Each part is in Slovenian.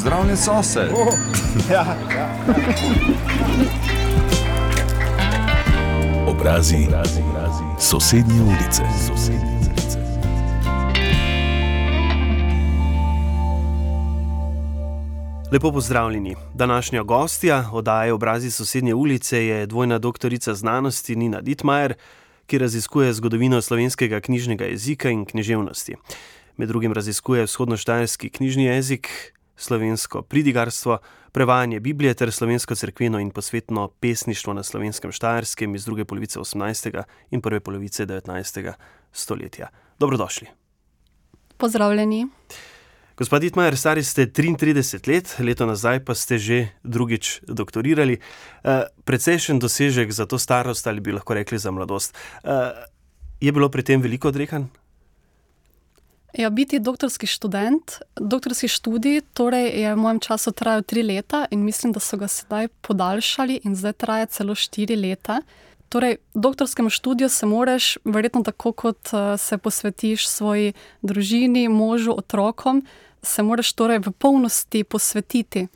pozdravljen sosed. Oh, ja, ja. Obrazi, obrazi, obrazi. sosednje ulice. Sosednje ulice. Lepo pozdravljeni. Današnja gostja oddaje obrazi sosednje ulice je dvojna doktorica znanosti Nina Dietmajer, ki raziskuje zgodovino slovenskega knjižnega jezika in književnosti. Med drugim raziskuje vzhodnoštajerski knjižni jezik, slovensko pridigarstvo, prevajanje Biblije ter slovensko crkveno in posvetno pesništvo na slovenskem štajerskem iz druge polovice 18. in prve polovice 19. stoletja. Dobrodošli. Pozdravljeni. Gospod Ditmajer, stari ste 33 let, leto nazaj pa ste že drugič doktorirali. Uh, precejšen dosežek za to starost, ali bi lahko rekli za mladost. Uh, je bilo pri tem veliko odrekanj? Ja, biti doktorski študent, doktorski študij, torej je v mojem času trajal tri leta in mislim, da so ga sedaj podaljšali in zdaj traja celo štiri leta. Torej, doktorskemu študiju se moraš, verjetno tako kot uh, se posvetiš svoji družini, možu, otrokom, se moraš torej v polnosti posvetiti.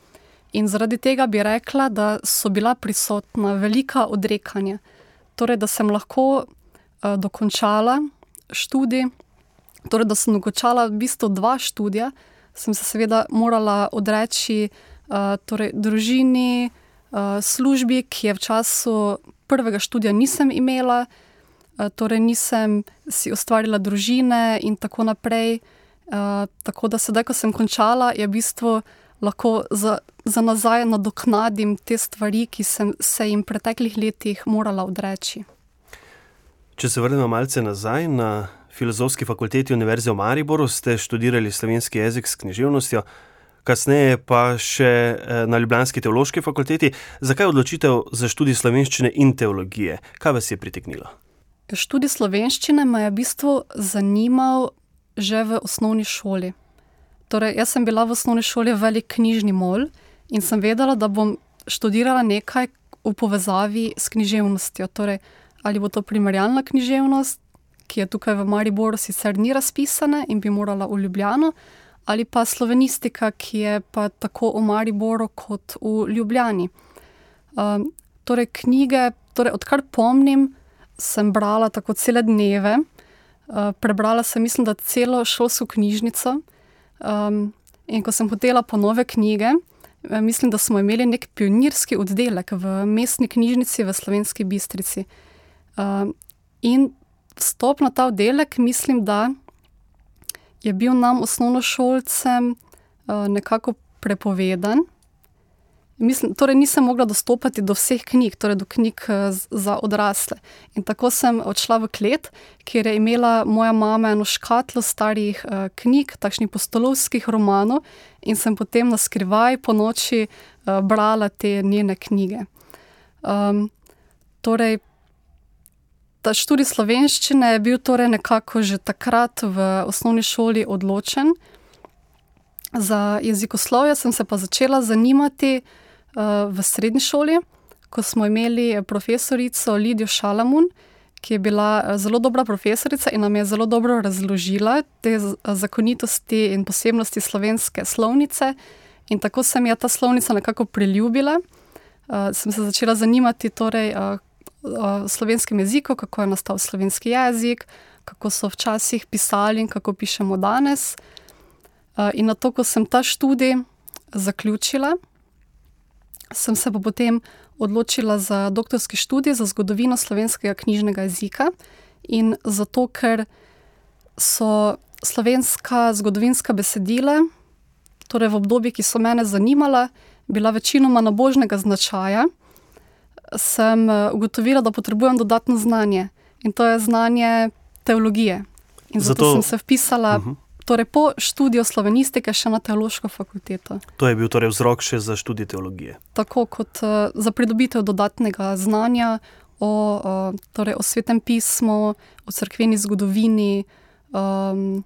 In zaradi tega bi rekla, da so bila prisotna velika odrekanja. Torej, da sem lahko uh, dokončala študij torej, da sem dokončala v bistvu dva študija, sem se seveda morala odreči uh, torej, družini, uh, službi, ki je v času prvega študija nisem imela, uh, torej nisem si ustvarila družine in tako naprej. Uh, tako da sedaj, ko sem končala, je v bistvu lahko za, za nazaj nadoknadim te stvari, ki sem se jim v preteklih letih morala odreči. Če se vrnemo malce nazaj na filozofski fakulteti Univerze v Mariboru, ste študirali slovenski jezik s književnostjo, kasneje pa še eh, na Ljubljanski teološki fakulteti. Zakaj odločitev za študij slovenščine in teologije? Kaj vas je pritegnilo? Študij slovenščine me je v bistvu zanimal že v osnovni šoli. Torej, jaz sem bila v osnovni šoli velik knjižni mol in sem vedela, da bom študirala nekaj v povezavi s književnostjo. Torej, ali bo to primerjalna književnost, ki je tukaj v Mariboru, sicer ni razpisana in bi morala v Ljubljano, ali pa slovenistika, ki je pa tako v Mariboru kot v Ljubljani. Um, torej, knjige, torej, odkar pomnim, sem brala tako cele dneve. Uh, prebrala sem, mislim, da celo šolsko knjižnico. Um, in ko sem hotela po nove knjige, eh, mislim, da smo imeli nek pionirski oddelek v mestni knjižnici v Slovenski Bistrici. Um, in vstop na ta oddelek, mislim, da je bil nam, osnovnošolcem, eh, nekako prepovedan. Mislim, torej nisem mogla dostopati do vseh knjig, torej do knjig eh, za odrasle. In tako sem odšla v klet, kjer je imela moja mama eno škatlo starih uh, knjig, takšnih postolovskih romanov, in sem potem na skrivaj po noči uh, brala te njene knjige. Um, torej, ta študij slovenščine je bil torej nekako že takrat v osnovni šoli odločen. Za jezikoslovje sem se pa začela zanimati uh, v srednji šoli, ko smo imeli profesorico Lidijo Šalamun, ki je bila eh, zelo dobra profesorica in nam je zelo dobro razložila te zakonitosti in posebnosti slovenske slovnice. In tako se mi je ta slovnica nekako priljubila. Uh, sem se začela zanimati, torej, uh, o slovenskem jeziku, kako je nastal slovenski jezik, kako so včasih pisali in kako pišemo danes. In na to, ko sem ta študij zaključila, sem se pa potem odločila za doktorski študij za zgodovino slovenskega knjižnega jezika. In zato, ker so slovenska zgodovinska besedila, torej v obdobju, ki so mene zanimala, bila večinoma nabožnega značaja sem eh, ugotovila, da potrebujem dodatno znanje in to je znanje teologije. In zato, zato sem se vpisala. Uh mhm. -huh. Torej, po študiju slovenistike še na teološko fakulteto. To je bil torej vzrok še za študij teologije. Tako kot uh, za pridobitev dodatnega znanja o, uh, torej o svetem pismu, o crkveni zgodovini. Um,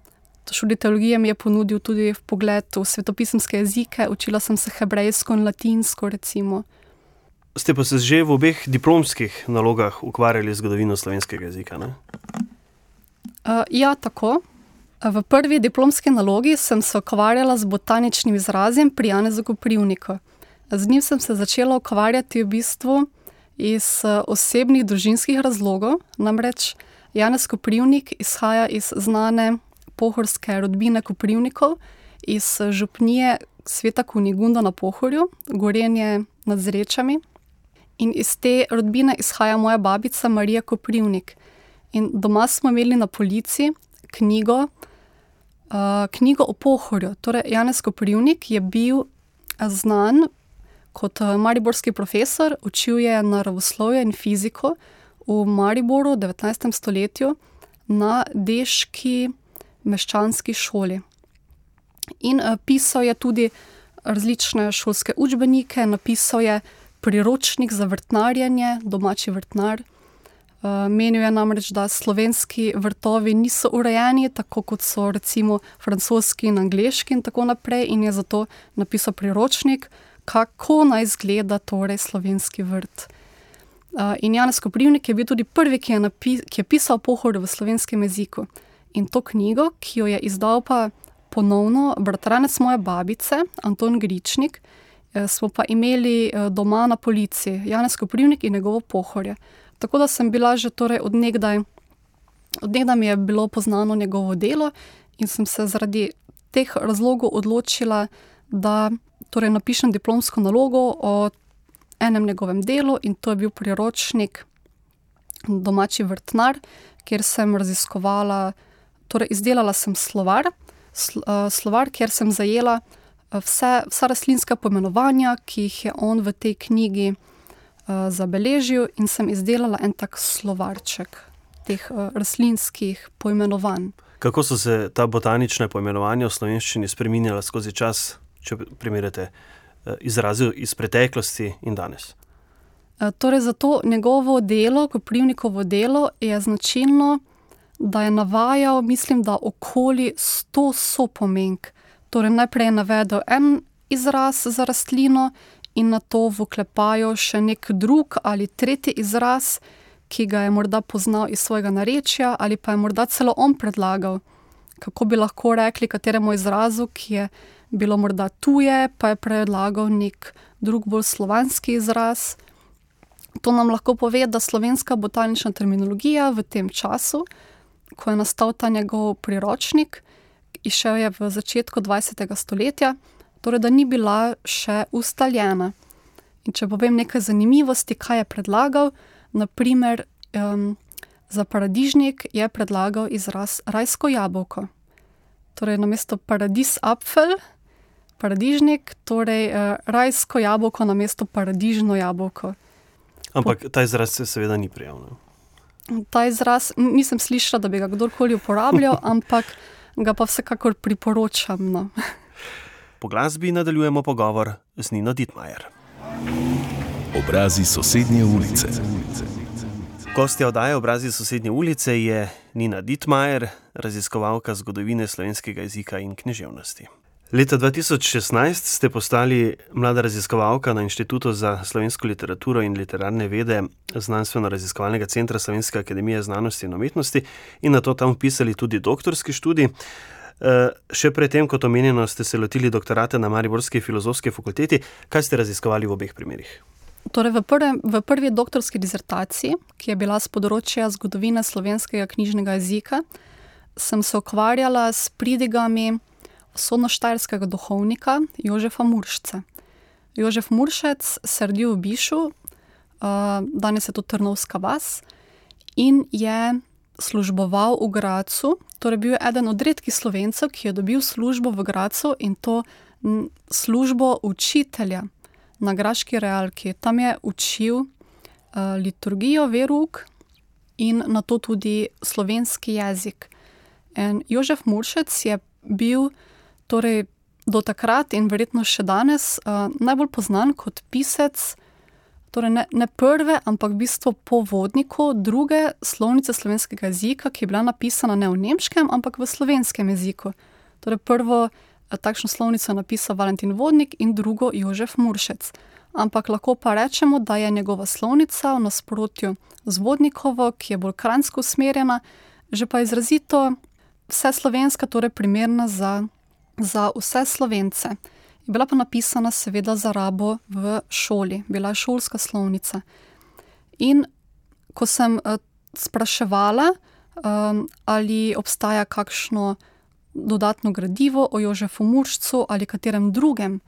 študij teologije mi je ponudil tudi pogled v svetopisemske jezike, učila sem se hebrejsko in latinsko. Recimo. Ste pa se že v obeh diplomskih nalogah ukvarjali z zgodovino slovenskega jezika? Uh, ja, tako. V prvi diplomski nalogi sem se ukvarjala z botaničnim izrazjem pri Janezu Koprivniku. Z njim sem se začela ukvarjati v bistvu iz osebnih, družinskih razlogov. Namreč Janez Koprivnik izhaja iz znane pohorske rodbine Koprivnikov, iz župnije Sveta Kunigunda na Pohorju, Gorenje nad Zrečami. In iz te rodbine izhaja moja babica Marija Koprivnik. In doma smo imeli na polici knjigo, knjigo o Pohorju. Torej Janez Koprivnik je bil znan kot mariborski profesor, učil je naravoslovje in fiziko v Mariboru v devetnajstem stoletju na deški meščanski šoli. In pisal je tudi različne šolske učbenike, napisal je priročnik za vrtnarjenje, domači vrtnar. menil je namreč, da slovenski vrtovi niso urejeni, tako kot so recimo francoski in angleški in tako naprej, in je zato napisal priročnik, kako naj izgleda torej slovenski vrt. in Janez Koprivnik je bil tudi prvi, ki je ki je pisal o Pohorju v slovenskem jeziku. In to knjigo, ki jo je izdal pa ponovno bratranec moje babice, Anton Gričnik, smo pa imeli doma na polici, Janez Koprivnik in njegovo Pohorje. Tako da sem bila že torej od nekdaj, od nekdaj mi je bilo poznano njegovo delo in sem se zaradi teh razlogov odločila, da torej napišem diplomsko nalogo o enem njegovem delu, in to je bil priročnik Domači vrtnar, kjer sem raziskovala, torej izdelala sem slovar, slovar, kjer sem zajela vse, vsa rastlinska poimenovanja, ki jih je on v tej knjigi, zabeležil, in sem izdelala en tak slovarček teh, rastlinskih poimenovanj. Kako so se ta botanična poimenovanja v slovenščini spreminjala skozi čas, če primerjate, izraze iz preteklosti in danes? torej za to njegovo delo, Koprivnikovo delo, je značilno, da je navajal, mislim, da okoli sto sopomenk. Torej najprej je navedel en izraz za rastlino in nato v oklepaju še neki drug ali tretji izraz, ki ga je morda poznal iz svojega narečja ali pa je morda celo on predlagal, kako bi lahko rekli kateremu izrazu, ki je bilo morda tuje, pa je predlagal neki drug, bolj slovanski izraz. To nam lahko pove, da slovenska botanična terminologija v tem času, ko je nastal ta njegov priročnik, izšel je v začetku dvajsetega stoletja, torej da ni bila še ustaljena. In če povem nekaj zanimivosti, kaj je predlagal, na primer, za paradižnik je predlagal izraz rajsko jabolko. Torej namesto Paradiesapfel, paradižnik, torej, rajsko jabolko namesto paradižno jabolko. Ampak ta izraz se seveda ni prijel, ne? Ta izraz nisem slišala, da bi ga kdorkoli uporabljal, ampak ga pa vsekakor priporočam, no. Po glasbi nadaljujemo pogovor z Nino Dittmajer. Obrazi sosednje ulice. Gostja oddaje Obrazi sosednje ulice je Nina Dittmajer, raziskovalka zgodovine slovenskega jezika in književnosti. Leta dva tisoč šestnajst ste postali mlada raziskovalka na Inštitutu za slovensko literaturo in literarne vede Znanstvenoraziskovalnega centra Slovenske akademije znanosti in umetnosti in nato tam vpisali tudi doktorski študij. še pred tem, kot omenjeno, ste se lotili doktorata na mariborski filozofski fakulteti. Kaj ste raziskovali v obeh primerih? Torej v prvem, v prvi doktorski disertaciji, ki je bila s področja zgodovine slovenskega knjižnega jezika, sem se ukvarjala s pridigami vzhodnoštajerskega duhovnika Jožefa Muršca. Jožef Muršec se je rodil v Bišu, danes je to Trnovska vas, in je služboval v Gradcu, torej bil je eden od redkih Slovencev, ki je dobil službo v Gradcu, in to službo učitelja na graški realki. Tam je učil, liturgijo, verouk in nato tudi slovenski jezik. In Jožef Muršec je bil torej do takrat in verjetno še danes, najbolj znan kot pisec, torej ne, ne prve, ampak v bistvu povodnikov druge slovnice slovenskega jezika, ki je bila napisana ne v nemškem, ampak v slovenskem jeziku. Torej prvo takšno slovnico je napisal Valentin Vodnik in drugo Jožef Muršec. Ampak lahko pa rečemo, da je njegova slovnica v nasprotju z Vodnikovo, ki je bolj kranjsko usmerjena, že pa izrazito vse slovenska, torej primerna za, za vse slovence. Je bila pa napisana, seveda, za rabo v šoli, bila je šolska slovnica. In ko sem uh, spraševala, um, ali obstaja kakšno dodatno gradivo o Jožefu Muršcu ali katerem drugem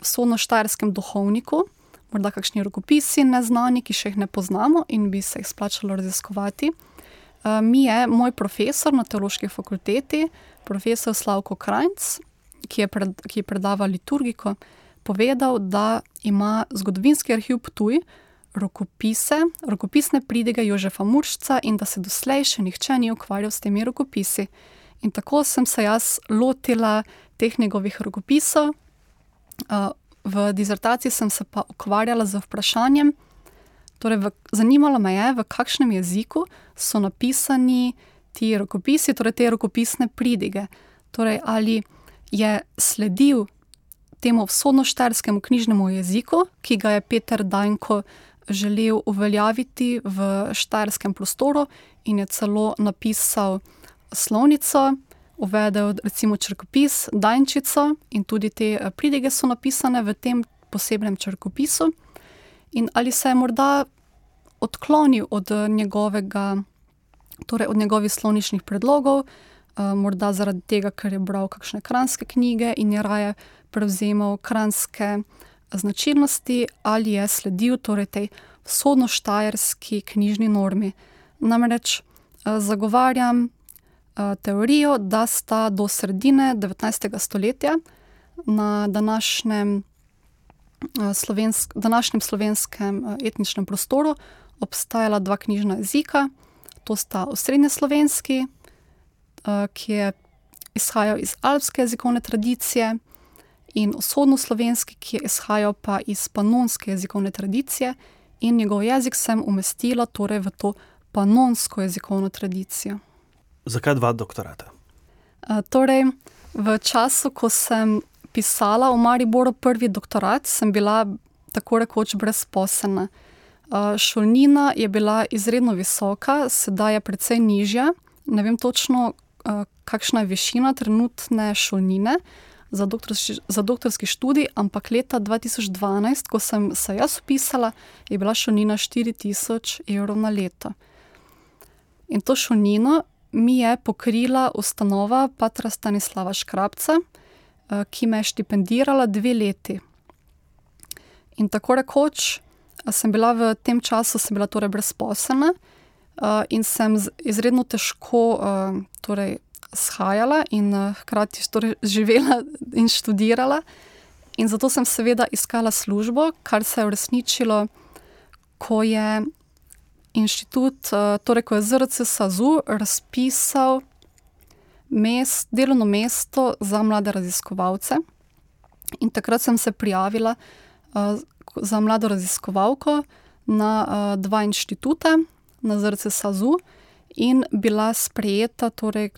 sonoštarskem duhovniku, morda kakšni rokopisi neznani, ki še jih ne poznamo in bi se jih splačalo raziskovati. Uh, mi je moj profesor na teološki fakulteti, profesor Slavko Krajc, ki je, pred, ki je predaval liturgiko, povedal, da ima zgodovinski arhiv Ptuj rokopise, rokopisne pridige Jožefa Muršca in da se doslej še nihče ni ukvarjal s temi rokopisi. In tako sem se jaz lotila teh njegovih rokopisov. V dizertaciji sem se pa ukvarjala z vprašanjem, torej v, zanimalo me je, v kakšnem jeziku so napisani ti rokopisi, torej te rokopisne pridige. Torej, ali je sledil temu vzhodnoštarskemu knjižnemu jeziku, ki ga je Peter Dajnko želel uveljaviti v štajerskem prostoru in je celo napisal slovnico, uvedel recimo črkopis, Dajnčico in tudi te eh, pridige so napisane v tem posebnem črkopisu. In ali se je morda odklonil od eh, njegovega, torej od njegovih slovničnih predlogov, morda zaradi tega, ker je bral kakšne kranske knjige in je raje prevzemal kranske značilnosti ali je sledil torej tej vzhodno-štajerski knjižni normi. Namreč eh, zagovarjam eh, teorijo, da sta do sredine 19. stoletja na današnjem, eh, slovensk, današnjem slovenskem etničnem prostoru obstajala dva knjižna jezika. To sta osrednje slovenski, ki je izhajal iz alpske jezikovne tradicije, in vzhodno-slovenski, ki je izhajal pa iz panonske jezikovne tradicije, in njegov jezik sem umestila torej v to panonsko jezikovno tradicijo. Zakaj dva doktorata? Uh, torej, v času, ko sem pisala v Mariboru prvi doktorat, sem bila tako rekoč brezposelna. Uh, šolnina je bila izredno visoka, sedaj je precej nižja. Ne vem točno, kakšna je višina trenutne šolnine, za, doktorski, za doktorski študij, ampak leta 2012, ko sem se jaz upisala, je bila šolnina 4000 evrov na leto. In to šolnino mi je pokrila ustanova Patra Stanislava Škrabca, eh, ki me je štipendirala dve leti. In tako rekoč, eh, sem bila v tem času bila torej brezposelna uh, in sem izredno težko uh, torej, shajala in uh, hkrati torej živela in študirala. In zato sem seveda iskala službo, kar se je uresničilo, ko je inštitut, torej ko je ZRC SAZU razpisal mest, delovno mesto za mlade raziskovalce. In takrat sem se prijavila uh, za mlado raziskovalko na uh, dva inštituta, na ZRC SAZU, in bila sprejeta torej,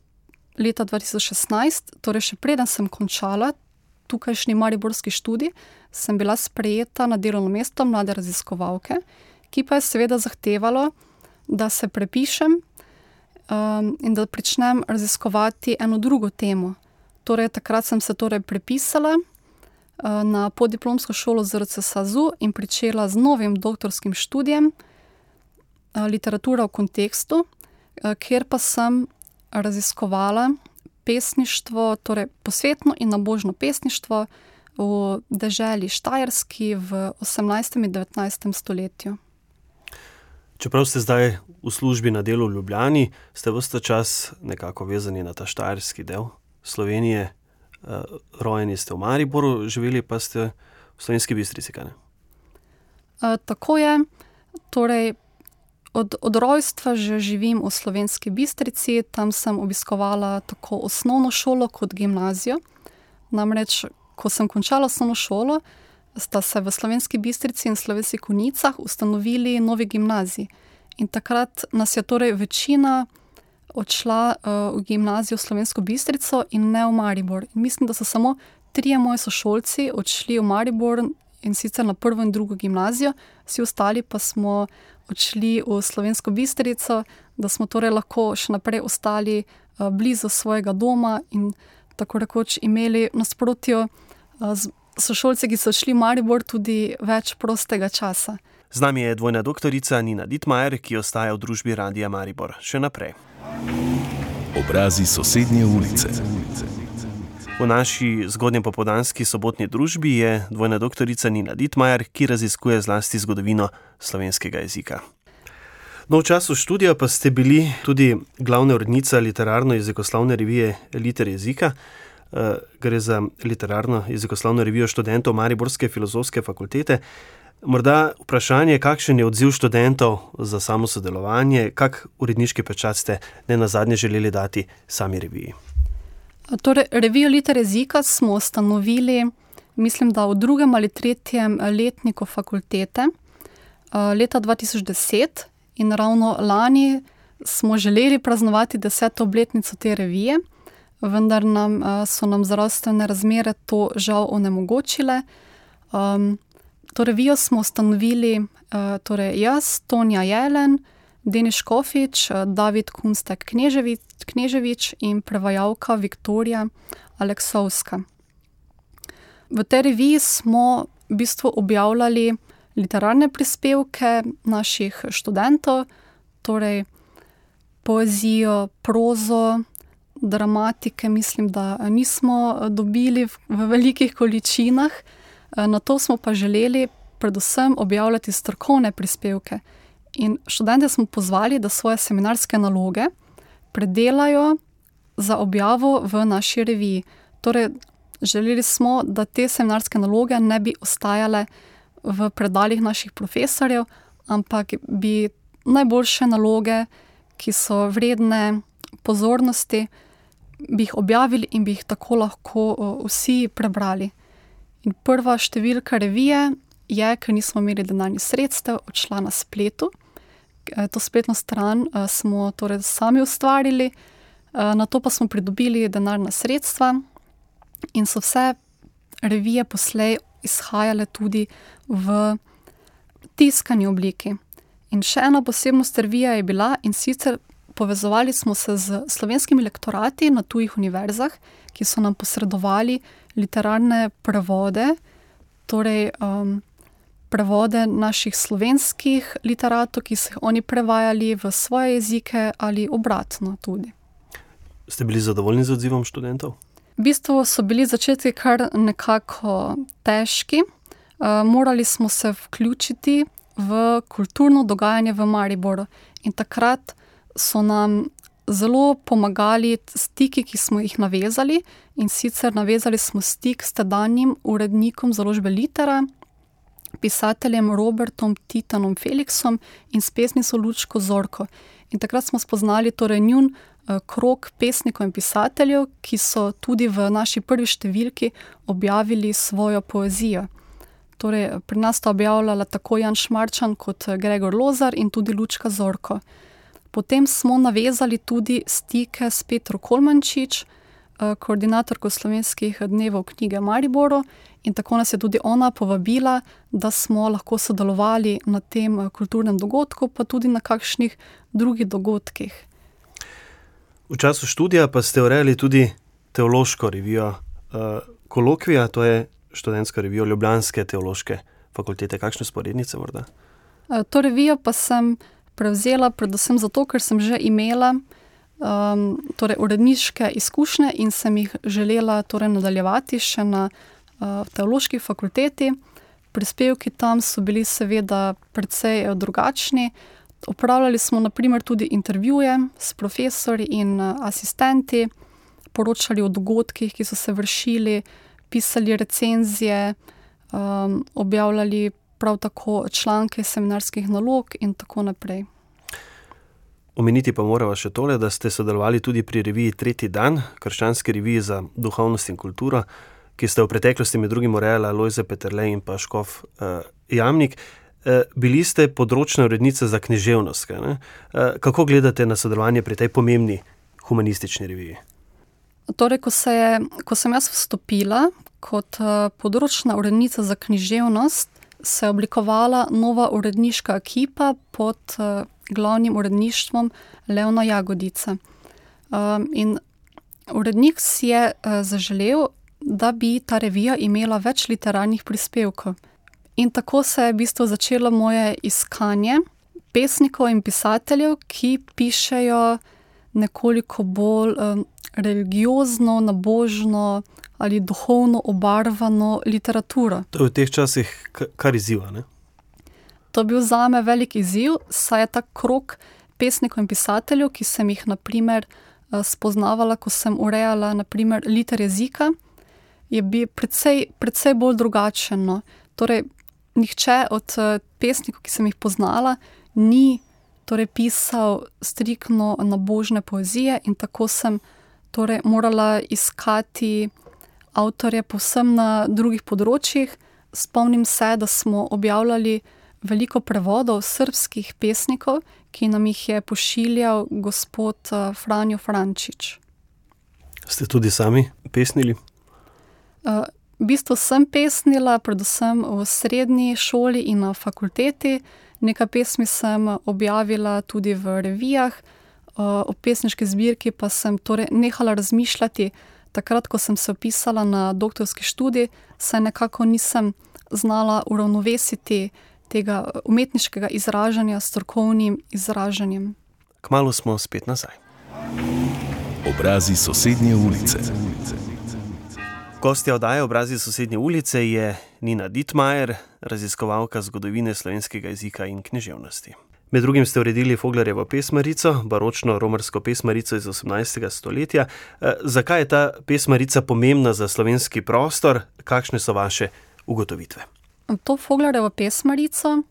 leta 2016, torej še preden sem končala tukajšnji Mariborski študij, sem bila sprejeta na delovno mesto mlade raziskovalke, ki pa je seveda zahtevalo, da se prepišem um, in da začnem raziskovati eno drugo temo. Torej, takrat sem se torej prepisala uh, na podiplomsko šolo ZRC SAZU in začela z novim doktorskim študijem literatura v kontekstu, kjer pa sem raziskovala pesništvo, torej posvetno in nabožno pesništvo v deželi Štajerski v 18. in 19. stoletju. Čeprav ste zdaj v službi na delu v Ljubljani, ste vse čas nekako vezani na ta štajerski del Slovenije. Rojeni ste v Mariboru, živeli pa ste v Slovenski Bistrici. E, tako je. Torej, od, od rojstva že živim v slovenski Bistrici, tam sem obiskovala tako osnovno šolo kot gimnazijo. Namreč, ko sem končala osnovno šolo, sta se v slovenski Bistrici in slovenskih konicah ustanovili novi gimnaziji. In takrat nas je torej večina odšla uh, v gimnazijo Slovensko Bistrico in ne v Maribor. In mislim, da so samo trije moji sošolci odšli v Maribor in sicer na prvo in drugo gimnazijo, vsi ostali pa smo odšli v Slovensko Bistrico, da smo torej lahko še naprej ostali uh, blizu svojega doma in tako rekoč imeli nasprotjo uh, z sošolci, ki so šli v Maribor, tudi več prostega časa. Z nami je dvojna doktorica Nina Dietmajer, ki ostaja v družbi Radia Maribor. Še naprej. Obrazi sosednje ulice. V naši zgodnji popodanski sobotni družbi je dvojna doktorica Nina Dietmajer, ki raziskuje zlasti zgodovino slovenskega jezika. No, v času študija pa ste bili tudi glavna urednica literarno-jezikoslovne revije Liter jezika. Uh, gre za literarno jezikoslovno revijo študentov Mariborske filozofske fakultete. Morda vprašanje, kakšen je odziv študentov za samo sodelovanje, kak uredniški pečat ste ne na zadnje želeli dati sami reviji? Torej, revijo Liter jezika smo ustanovili, mislim, da v drugem ali tretjem letniku fakultete leta 2010 in ravno lani smo želeli praznovati deseto obletnico te revije, vendar nam, so nam zdravstvene razmere to žal onemogočile. Um, To revijo smo ustanovili torej jaz, Tonja Jelen, Denis Škofič, David Kunstek Kneževič, in prevajalka Viktorija Aleksovska. V tej reviji smo v bistvu objavljali literarne prispevke naših študentov, torej poezijo, prozo, dramatike, mislim, da nismo dobili v, velikih količinah. Na to smo pa želeli predvsem objavljati strokovne prispevke. In študente smo pozvali, da svoje seminarske naloge predelajo za objavo v naši reviji. Torej, želeli smo, da te seminarske naloge ne bi ostajale v predaljih naših profesorjev, ampak bi najboljše naloge, ki so vredne pozornosti, bi jih objavili in bi jih tako lahko vsi prebrali. In prva številka revije je, ker nismo imeli denarnih sredstev, odšla na spletu. Eh, to spletno stran eh, smo torej sami ustvarili, eh, na to pa smo pridobili denarna sredstva in so vse revije poslej izhajale tudi v tiskani obliki. In še ena posebnost revije je bila in sicer povezovali smo se z slovenskimi lektorati na tujih univerzah, ki so nam posredovali literarne prevode, torej um, prevode naših slovenskih literatov, ki so jih oni prevajali v svoje jezike ali obratno tudi. Ste bili zadovoljni z odzivom študentov? V bistvu so bili začetki kar nekako težki. Uh, morali smo se vključiti v kulturno dogajanje v Mariboru in takrat so nam zelo pomagali stiki, ki smo jih navezali. In sicer navezali smo stik s tedanjim urednikom založbe Litera, pisateljem Robertom Titanom Felixom in s pesnico Lučko Zorko. In takrat smo spoznali torej njun uh, krok pesnikov in pisateljev, ki so tudi v naši prvi številki objavili svojo poezijo. Torej, pri nas sta objavljala tako Jan Šmarčan kot Gregor Lozar in tudi Lučka Zorko. Potem smo navezali tudi stike s Petro Kolmančič, eh, koordinatorko slovenskih dnevov knjige Mariboru, in tako nas je tudi ona povabila, da smo lahko sodelovali na tem eh, kulturnem dogodku, pa tudi na kakšnih drugih dogodkih. V času študija pa ste urejali tudi teološko revijo uh, Kolokvija, to je študentska revija Ljubljanske teološke fakultete. Kakšne sporednice morda? Uh, to revijo pa sem prevzela, predvsem zato, ker sem že imela um, torej uredniške izkušnje in sem jih želela torej nadaljevati še na uh, teološki fakulteti. Prispevki tam so bili, seveda, precej uh, drugačni. Upravljali smo, naprimer, tudi intervjuje s profesori in uh, asistenti, poročali o dogodkih, ki so se vršili, pisali recenzije, um, objavljali prav tako članke seminarskih nalog in tako naprej. Omeniti pa moramo še tole, da ste sodelovali tudi pri reviji Tretji dan, krščanski reviji za duhovnost in kulturo, ki ste v preteklosti med drugim urejali Lojze Peterle in pa Škov uh, Jamnik. Uh, bili ste področna urednica za književnost. Uh, kako gledate na sodelovanje pri tej pomembni humanistični reviji? Torej, ko, se je, ko sem jaz vstopila kot uh, področna urednica za književnost, se je oblikovala nova uredniška ekipa pod uh, glavnim uredništvom Leona Jagodice. Um, in urednik si je uh, zaželel, da bi ta revija imela več literarnih prispevkov. In tako se je v bistvu začelo moje iskanje pesnikov in pisateljev, ki pišejo nekoliko bolj um, religiozno, nabožno ali duhovno obarvano literaturo. To je v teh časih kar izziva. Ne? To je bil za me velik izziv, saj je ta krok pesnikov in pisateljev, ki sem jih naprimer eh, spoznavala, ko sem urejala naprimer liter jezika, je bil precej, precej bolj drugačen. No. Torej, nihče od eh, pesnikov, ki sem jih poznala, ni torej, pisal striktno nabožne poezije in tako sem torej, morala iskati avtorje povsem na drugih področjih. Spomnim se, da smo objavljali veliko prevodov srpskih pesnikov, ki nam jih je pošiljal gospod eh, Franjo Frančič. Ste tudi sami pesnili? Uh, v bistvu sem pesnila, predvsem v srednji šoli in na fakulteti. Nekaj pesmi sem objavila tudi v revijah, uh, o pesniški zbirki pa sem torej nehala razmišljati, takrat, ko sem se opisala na doktorski študij, saj nekako nisem znala uravnovesiti tega umetniškega izražanja s strokovnim izražanjem. Kmalo smo spet nazaj. Obrazi sosednje ulice. Gostja oddaje Obrazi sosednje ulice je Nina Dietmajer, raziskovalka zgodovine slovenskega jezika in književnosti. Med drugim ste uredili Foglarjevo pesmarico, baročno romarsko pesmarico iz 18. stoletja. E, zakaj je ta pesmarica pomembna za slovenski prostor? Kakšne so vaše ugotovitve? To Foglarjevo pesmarico,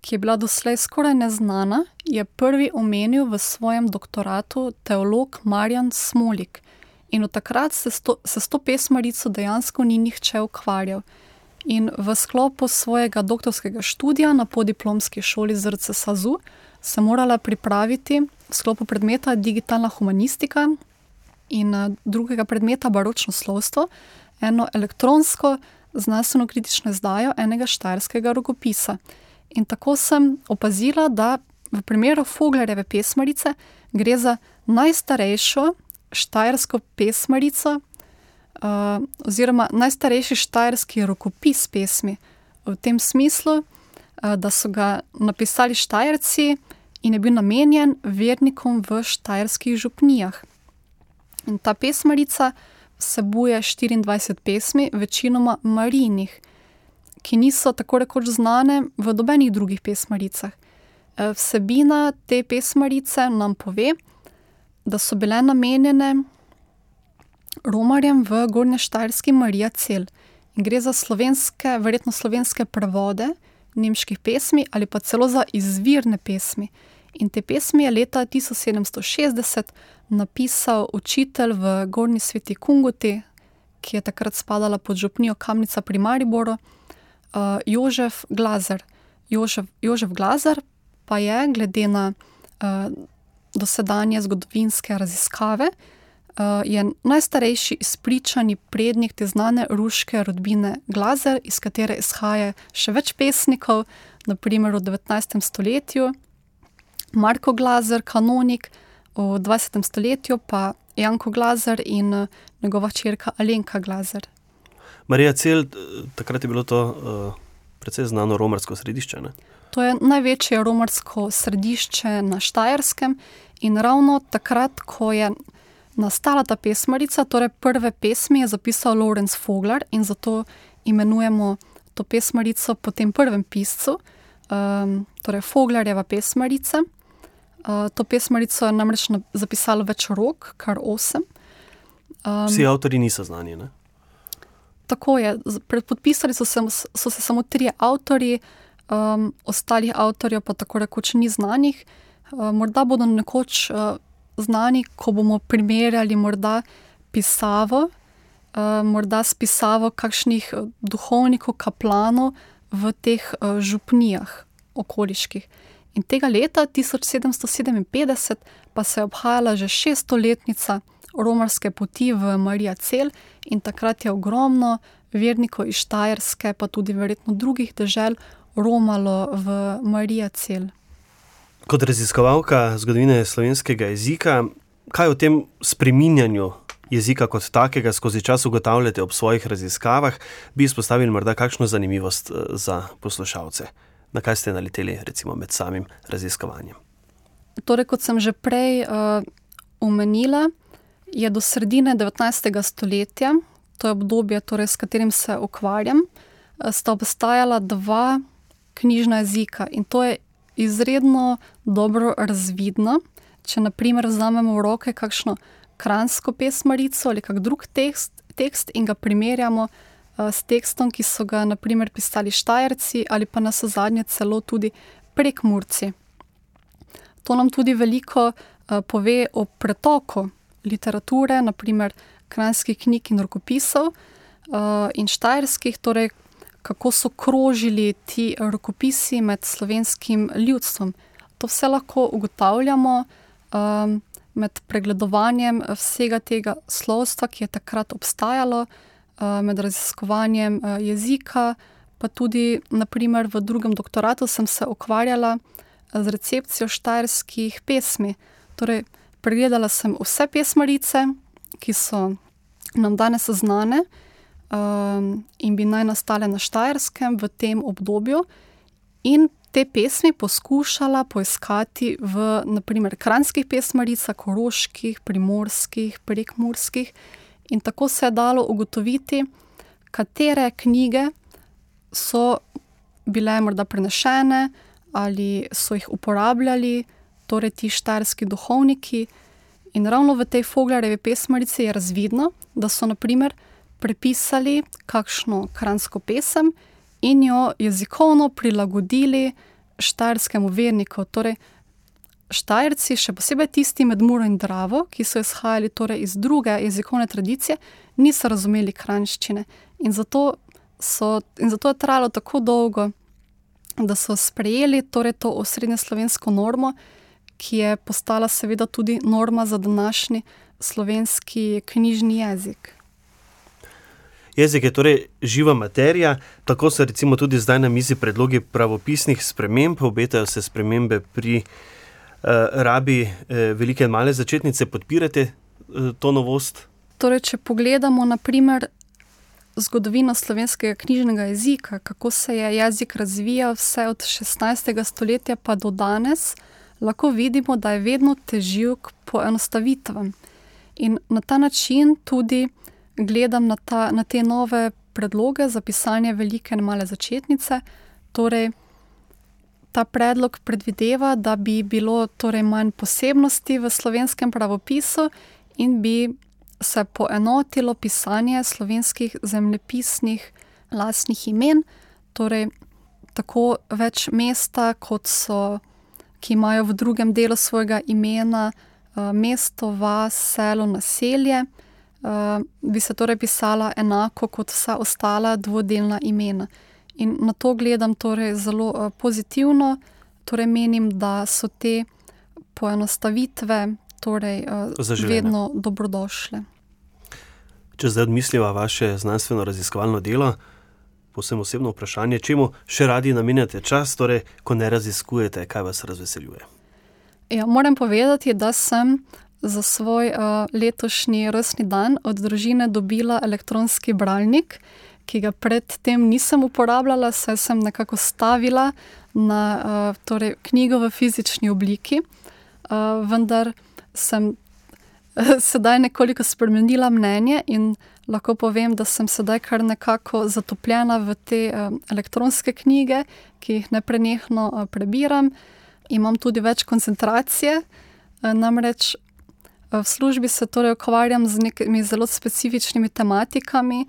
ki je bila doslej skoraj neznana, je prvi omenil v svojem doktoratu teolog Marjan Smolik. In od takrat se, sto, se s to pesmarico dejansko ni nihče ukvarjal. In v sklopu svojega doktorskega študija na podiplomski šoli ZRC SAZU sem morala pripraviti v sklopu predmeta digitalna humanistika in eh, drugega predmeta baročno slovstvo eno elektronsko znanstveno kritično izdajo enega štajerskega rokopisa. In tako sem opazila, da v primeru Foglarjeve pesmarice gre za najstarejšo štajersko pesmarico, oziroma najstarejši štajerski rokopis pesmi, v tem smislu, uh, da so ga napisali štajerci in je bil namenjen vernikom v štajerskih župnijah. In ta pesmarica vsebuje 24 pesmi, večinoma marinih, ki niso tako rekoč znane v dobenih drugih pesmaricah. Uh, vsebina te pesmarice nam pove, da so bile namenjene romarjem v Gornje Štajerski Marija Cel. In gre za slovenske, verjetno slovenske prevode nemških pesmi ali pa celo za izvirne pesmi. In te pesmi je leta 1760 napisal učitelj v Gornji Sveti Kunguti, ki je takrat spadala pod župnijo Kamnica pri Mariboru, uh, Jožef Glazer. Jožef, Jožef Glazer pa je, glede na uh, dosedanje zgodovinske raziskave, uh, je najstarejši izpričani prednik te znane ruške rodbine Glazer, iz katere izhaja še več pesnikov, naprimer v 19. stoletju, Marko Glazer, kanonik, v 20. stoletju pa Janko Glazer in uh, njegova črka Alenka Glazer. Marija Cel, takrat je bilo to uh, precej znano romarsko središče. Ne? To je največje romarsko središče na Štajerskem in ravno takrat, ko je nastala ta pesmarica, torej prve pesmi je zapisal Lorenz Foglar in zato imenujemo to pesmarico po tem prvem piscu, um, torej Foglarjeva pesmarica. Uh, to pesmarico je namreč zapisalo več rok, kar osem. Um, Vsi avtori niso znani. Ne? Tako je. Podpisali so se, so se samo tri avtori, um, ostalih avtorjev pa tako rekoč ni znanih. Uh, morda bodo nekoč uh, znani, ko bomo primerjali morda pisavo, uh, morda s pisavo kakšnih duhovnikov, kaplanov v teh uh, župnijah okoliških. In tega leta 1757 pa se je obhajala že šestoletnica romarske poti v Marija Cel in takrat je ogromno vernikov iz Štajerske, pa tudi verjetno drugih dežel, romalo v Marija Cel. Kot raziskovalka zgodovine slovenskega jezika, kaj o tem spreminjanju jezika kot takega skozi čas ugotavljate ob svojih raziskavah, bi izpostavili morda kakšno zanimivost eh, za poslušalce? Na kaj ste naleteli, recimo, med samim raziskovanjem? Torej, kot sem že prej uh, omenila, je do sredine 19. stoletja, to je obdobje, torej, s katerim se ukvarjam, eh, sta obstajala dva knjižna jezika in to je izredno dobro razvidno. Če, na primer, vzamemo v roke kakšno kransko pesmarico ali kak drug tekst, tekst in ga primerjamo uh, s tekstom, ki so ga, na primer, pisali Štajerci ali pa na zadnje celo tudi prekmurci. To nam tudi veliko uh, pove o pretoku literature, naprimer kranskih knjig in rokopisov uh, in štajerskih, torej kako so krožili ti rokopisi med slovenskim ljudstvom. To vse lahko ugotavljamo um, med pregledovanjem vsega tega slovstva, ki je takrat obstajalo, uh, med raziskovanjem uh, jezika, pa tudi, naprimer, v drugem doktoratu sem se ukvarjala z recepcijo štajerskih pesmi. Torej, pregledala sem vse pesmarice, ki so nam danes znane um, in bi naj nastale na Štajerskem v tem obdobju, in te pesmi poskušala poiskati v, naprimer, kranskih pesmaricah, koroških, primorskih, prekmurskih, in tako se je dalo ugotoviti, katere knjige so bile morda prenešene ali so jih uporabljali, torej ti štajerski duhovniki. In ravno v tej Foglarjevi pesmarici je razvidno, da so naprimer prepisali kakšno kransko pesem in jo jezikovno prilagodili štajerskemu verniku. Torej, štajerci, še posebej tisti med Muro in Dravo, ki so izhajali torej iz druge jezikovne tradicije, niso razumeli kranščine. In zato, so, in zato je trajalo tako dolgo, da so sprejeli torej to osrednje slovensko normo ki je postala seveda tudi norma za današnji slovenski knjižni jezik. Jezik je torej živa materija, tako so recimo tudi zdaj na mizi predlogi pravopisnih sprememb, obetajo se spremembe pri uh, rabi uh, velike in male začetnice. Podpirate uh, to novost? Torej, če pogledamo naprimer zgodovino slovenskega knjižnega jezika, kako se je jezik razvijal vse od 16. stoletja pa do danes, lahko vidimo, da je vedno težil k poenostavitvam. In na ta način tudi gledam na, ta, na te nove predloge za pisanje velike in male začetnice. Torej, ta predlog predvideva, da bi bilo torej manj posebnosti v slovenskem pravopisu in bi se poenotilo pisanje slovenskih zemljepisnih lastnih imen, torej tako več mesta, kot so ki imajo v drugem delu svojega imena uh, mesto, vas, selo, naselje, bi se torej pisala enako kot vsa ostala dvodelna imena. In na to gledam torej zelo uh, pozitivno, torej menim, da so te poenostavitve torej, uh, vedno dobrodošle. Če zdaj odmisliva vaše znanstveno raziskovalno delo, posebno osebno vprašanje, čemu še radi namenjate čas, torej, ko ne raziskujete, kaj vas razveseljuje. Ja, moram povedati, da sem za svoj uh, letošnji rojstni dan od družine dobila elektronski bralnik, ki ga predtem nisem uporabljala, saj sem nekako stavila na uh, torej, knjigo v fizični obliki, uh, vendar sem sedaj nekoliko spremenila mnenje in lahko povem, da sem sedaj kar nekako zatopljena v te uh, elektronske knjige, ki jih ne prenehno uh, prebiram. Imam tudi več koncentracije, uh, namreč v službi se torej ukvarjam z nekimi zelo specifičnimi tematikami.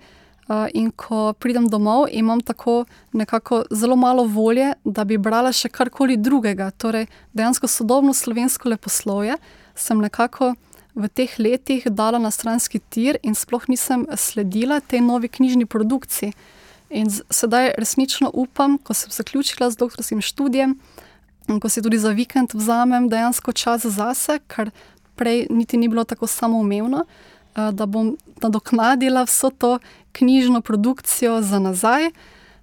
Uh, in ko pridem domov, imam tako nekako zelo malo volje, da bi brala še karkoli drugega. Torej, dejansko sodobno slovensko leposlovje sem nekako v teh letih dala na stranski tir in sploh nisem sledila tej novi knjižni produkciji. In sedaj resnično upam, ko sem zaključila z doktorskim študijem, ko si tudi za vikend vzamem dejansko čas zase, ker prej niti ni bilo tako samoumevno, uh, da bom nadoknadila vso to knjižno produkcijo za nazaj.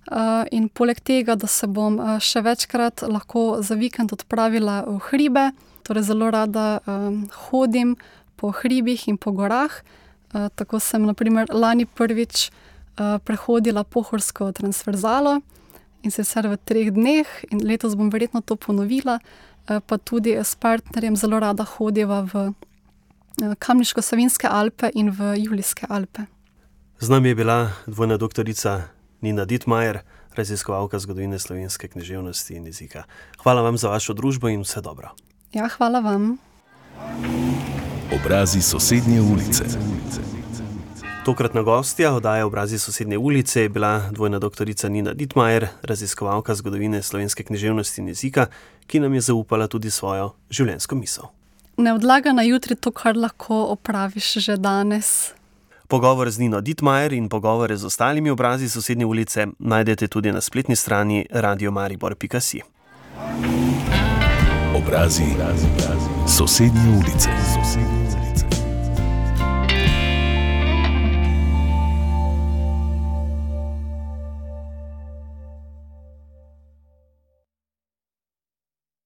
Uh, in poleg tega, da se bom uh, še večkrat lahko za vikend odpravila v hribe, torej zelo rada um, hodim po hribih in po gorah. Uh, tako sem, naprimer, lani prvič uh, prehodila pohorsko transverzalo in sicer v treh dneh, in letos bom verjetno to ponovila, uh, pa tudi s partnerjem zelo rada hodiva v uh, Kamniško-Savinske Alpe in v Julijske Alpe. Z nami je bila dvojna doktorica Nina Dietmajer, raziskovalka zgodovine slovenske književnosti in jezika. Hvala vam za vašo družbo in vse dobro. Ja, hvala vam. Obrazi sosednje ulice. Tokratna gostja oddaje Obrazi sosednje ulice je bila dvojna doktorica Nina Dietmajer, raziskovalka zgodovine slovenske književnosti in jezika, ki nam je zaupala tudi svojo življenjsko misel. Ne odlaga na jutri to, kar lahko opraviš že danes. Pogovor z Nino Dietmajer in pogovore z ostalimi obrazi sosednje ulice najdete tudi na spletni strani radiomaribor.si. Obrazi sosednje ulice.